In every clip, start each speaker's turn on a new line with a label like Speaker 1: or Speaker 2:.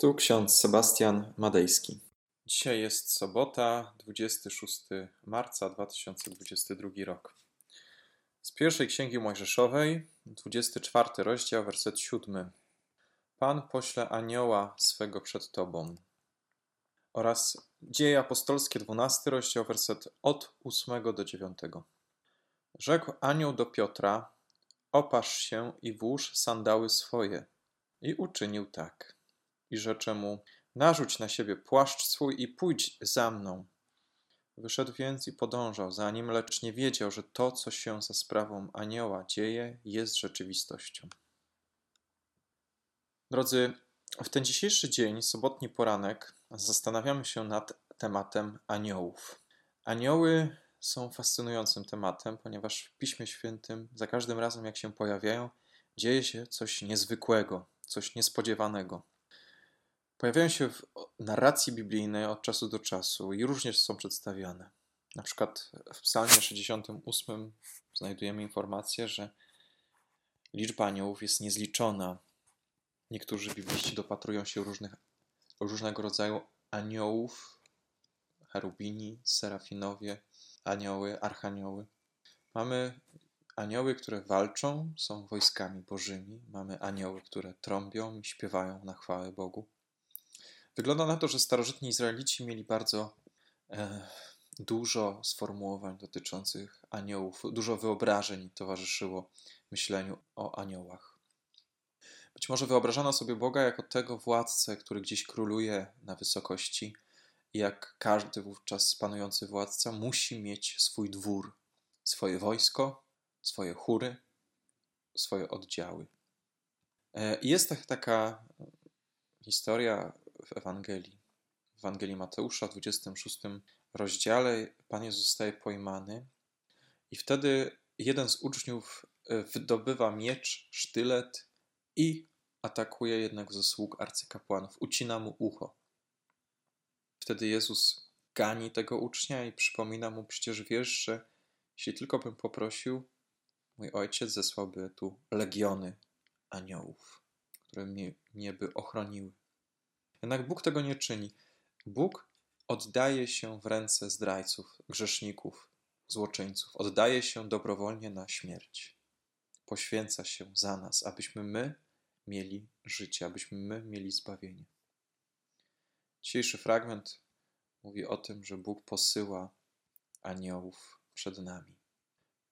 Speaker 1: Tu ksiądz Sebastian Madejski. Dzisiaj jest sobota, 26 marca 2022 rok. Z pierwszej księgi Mojżeszowej, 24 rozdział, werset 7. Pan pośle anioła swego przed tobą. Oraz Dzieje apostolskie, 12 rozdział, werset od 8 do 9. Rzekł anioł do Piotra: Opasz się i włóż sandały swoje. I uczynił tak i rzecze mu: Narzuć na siebie płaszcz swój i pójdź za mną. Wyszedł więc i podążał za nim, lecz nie wiedział, że to, co się za sprawą anioła dzieje, jest rzeczywistością. Drodzy, w ten dzisiejszy dzień, sobotni poranek, zastanawiamy się nad tematem aniołów. Anioły są fascynującym tematem, ponieważ w Piśmie Świętym za każdym razem, jak się pojawiają, dzieje się coś niezwykłego, coś niespodziewanego. Pojawiają się w narracji biblijnej od czasu do czasu i różnie są przedstawiane. Na przykład w Psalmie 68 znajdujemy informację, że liczba aniołów jest niezliczona. Niektórzy bibliści dopatrują się różnych, różnego rodzaju aniołów, cherubini, serafinowie, anioły, archanioły. Mamy anioły, które walczą, są wojskami bożymi. Mamy anioły, które trąbią i śpiewają na chwałę Bogu. Wygląda na to, że starożytni Izraelici mieli bardzo e, dużo sformułowań dotyczących aniołów, dużo wyobrażeń towarzyszyło myśleniu o aniołach. Być może wyobrażano sobie Boga jako tego władcę, który gdzieś króluje na wysokości, jak każdy wówczas panujący władca musi mieć swój dwór, swoje wojsko, swoje chóry, swoje oddziały. E, jest taka historia w Ewangelii. W Ewangelii Mateusza w 26 rozdziale Pan Jezus zostaje pojmany i wtedy jeden z uczniów e, wydobywa miecz, sztylet i atakuje jednego ze sług arcykapłanów, ucina mu ucho. Wtedy Jezus gani tego ucznia i przypomina mu, przecież wiesz, że jeśli tylko bym poprosił, mój ojciec zesłałby tu legiony aniołów, które mnie, mnie by ochroniły. Jednak Bóg tego nie czyni. Bóg oddaje się w ręce zdrajców, grzeszników, złoczyńców. Oddaje się dobrowolnie na śmierć. Poświęca się za nas, abyśmy my mieli życie, abyśmy my mieli zbawienie. Dzisiejszy fragment mówi o tym, że Bóg posyła aniołów przed nami.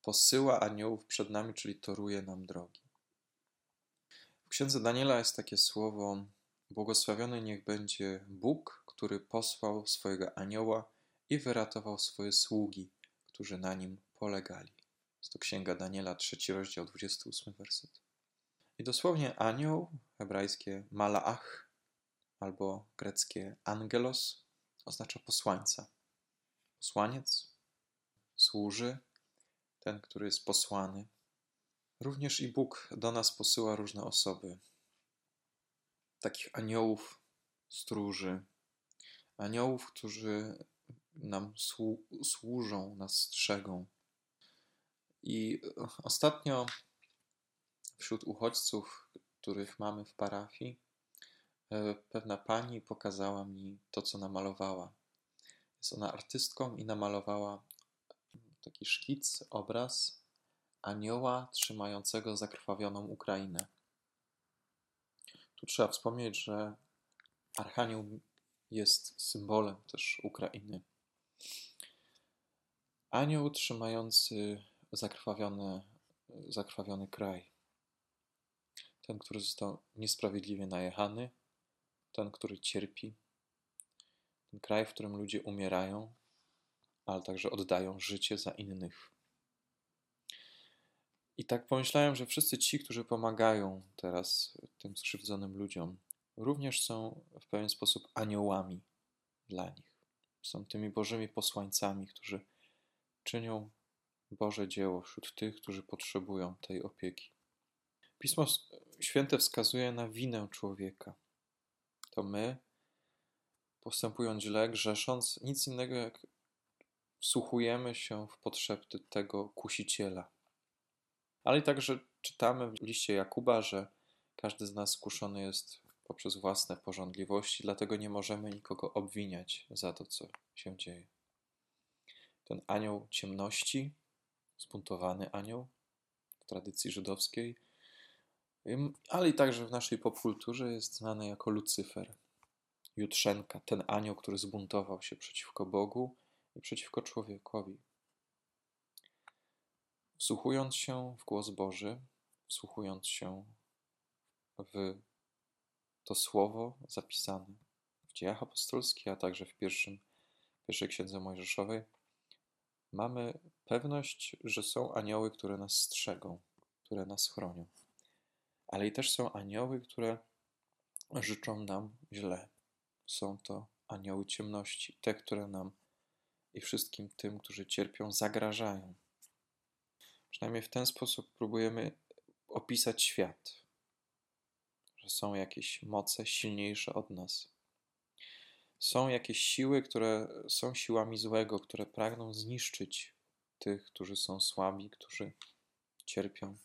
Speaker 1: Posyła aniołów przed nami, czyli toruje nam drogi. W księdze Daniela jest takie słowo Błogosławiony niech będzie Bóg, który posłał swojego anioła i wyratował swoje sługi, którzy na nim polegali. Jest to księga Daniela, trzeci rozdział, 28 werset. I dosłownie anioł, hebrajskie malaach albo greckie angelos, oznacza posłańca. Posłaniec służy, ten, który jest posłany. Również i Bóg do nas posyła różne osoby, takich aniołów, stróży, aniołów, którzy nam służą, nas strzegą. I ostatnio wśród uchodźców, których mamy w parafii, e, pewna pani pokazała mi to, co namalowała. Jest ona artystką i namalowała taki szkic, obraz anioła trzymającego zakrwawioną Ukrainę. Tu trzeba wspomnieć, że Archanioł jest symbolem też Ukrainy. Anioł trzymający zakrwawiony, zakrwawiony kraj. Ten, który został niesprawiedliwie najechany, ten, który cierpi, ten kraj, w którym ludzie umierają, ale także oddają życie za innych. I tak pomyślałem, że wszyscy ci, którzy pomagają teraz tym skrzywdzonym ludziom, również są w pewien sposób aniołami dla nich. Są tymi Bożymi posłańcami, którzy czynią Boże dzieło wśród tych, którzy potrzebują tej opieki. Pismo Święte wskazuje na winę człowieka. To my, postępując źle, grzesząc, nic innego jak wsłuchujemy się w potrzeby tego kusiciela, ale i także czytamy w liście Jakuba, że każdy z nas skuszony jest poprzez własne porządliwości, dlatego nie możemy nikogo obwiniać za to, co się dzieje. Ten anioł ciemności, zbuntowany anioł w tradycji żydowskiej, ale i także w naszej popkulturze jest znany jako Lucyfer, Jutrzenka, ten anioł, który zbuntował się przeciwko Bogu i przeciwko człowiekowi. Wsłuchując się w głos Boży, wsłuchując się w to słowo zapisane w dziejach apostolskich, a także w pierwszym, pierwszej księdze Mojżeszowej, mamy pewność, że są anioły, które nas strzegą, które nas chronią. Ale i też są anioły, które życzą nam źle. Są to anioły ciemności, te, które nam i wszystkim tym, którzy cierpią, zagrażają. Przynajmniej w ten sposób próbujemy opisać świat, że są jakieś moce silniejsze od nas. Są jakieś siły, które są siłami złego, które pragną zniszczyć tych, którzy są słabi, którzy cierpią.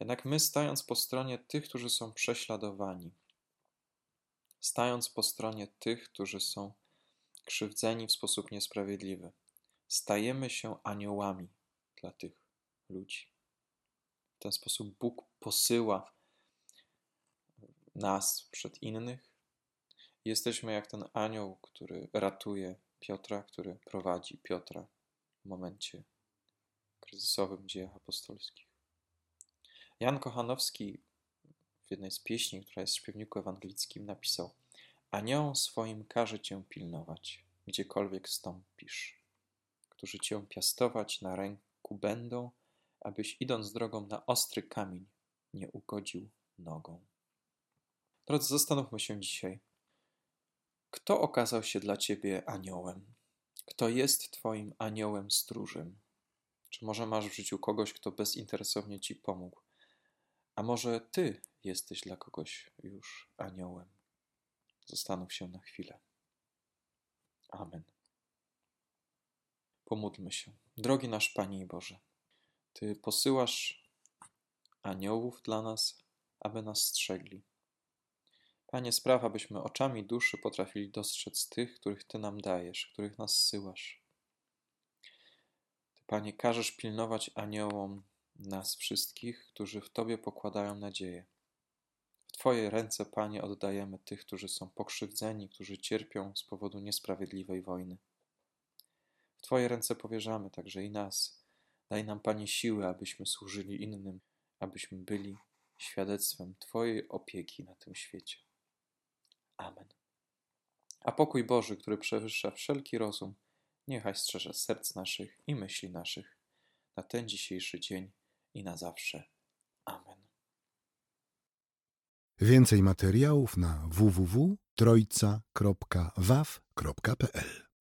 Speaker 1: Jednak my, stając po stronie tych, którzy są prześladowani, stając po stronie tych, którzy są krzywdzeni w sposób niesprawiedliwy, stajemy się aniołami dla tych ludzi. W ten sposób Bóg posyła nas przed innych. Jesteśmy jak ten anioł, który ratuje Piotra, który prowadzi Piotra w momencie kryzysowym dziejach apostolskich. Jan Kochanowski w jednej z pieśni, która jest w śpiewniku ewangelickim, napisał Anioł swoim każe cię pilnować, gdziekolwiek stąpisz, którzy cię piastować na ręku będą, abyś idąc drogą na ostry kamień nie ugodził nogą. Drodzy, zastanówmy się dzisiaj. Kto okazał się dla ciebie aniołem? Kto jest twoim aniołem stróżem? Czy może masz w życiu kogoś, kto bezinteresownie ci pomógł? A może ty jesteś dla kogoś już aniołem? Zastanów się na chwilę. Amen. Pomódlmy się. Drogi nasz Panie i Boże, Ty posyłasz aniołów dla nas, aby nas strzegli. Panie, spraw, abyśmy oczami duszy potrafili dostrzec tych, których Ty nam dajesz, których nas zsyłasz. Ty, Panie, każesz pilnować aniołom nas wszystkich, którzy w Tobie pokładają nadzieję. W Twoje ręce, Panie, oddajemy tych, którzy są pokrzywdzeni, którzy cierpią z powodu niesprawiedliwej wojny. W Twoje ręce powierzamy także i nas. Daj nam, Panie, siły, abyśmy służyli innym, abyśmy byli świadectwem Twojej opieki na tym świecie. Amen. A pokój Boży, który przewyższa wszelki rozum, niechaj strzeże serc naszych i myśli naszych na ten dzisiejszy dzień i na zawsze. Amen.
Speaker 2: Więcej materiałów na www.trojca.waw.pl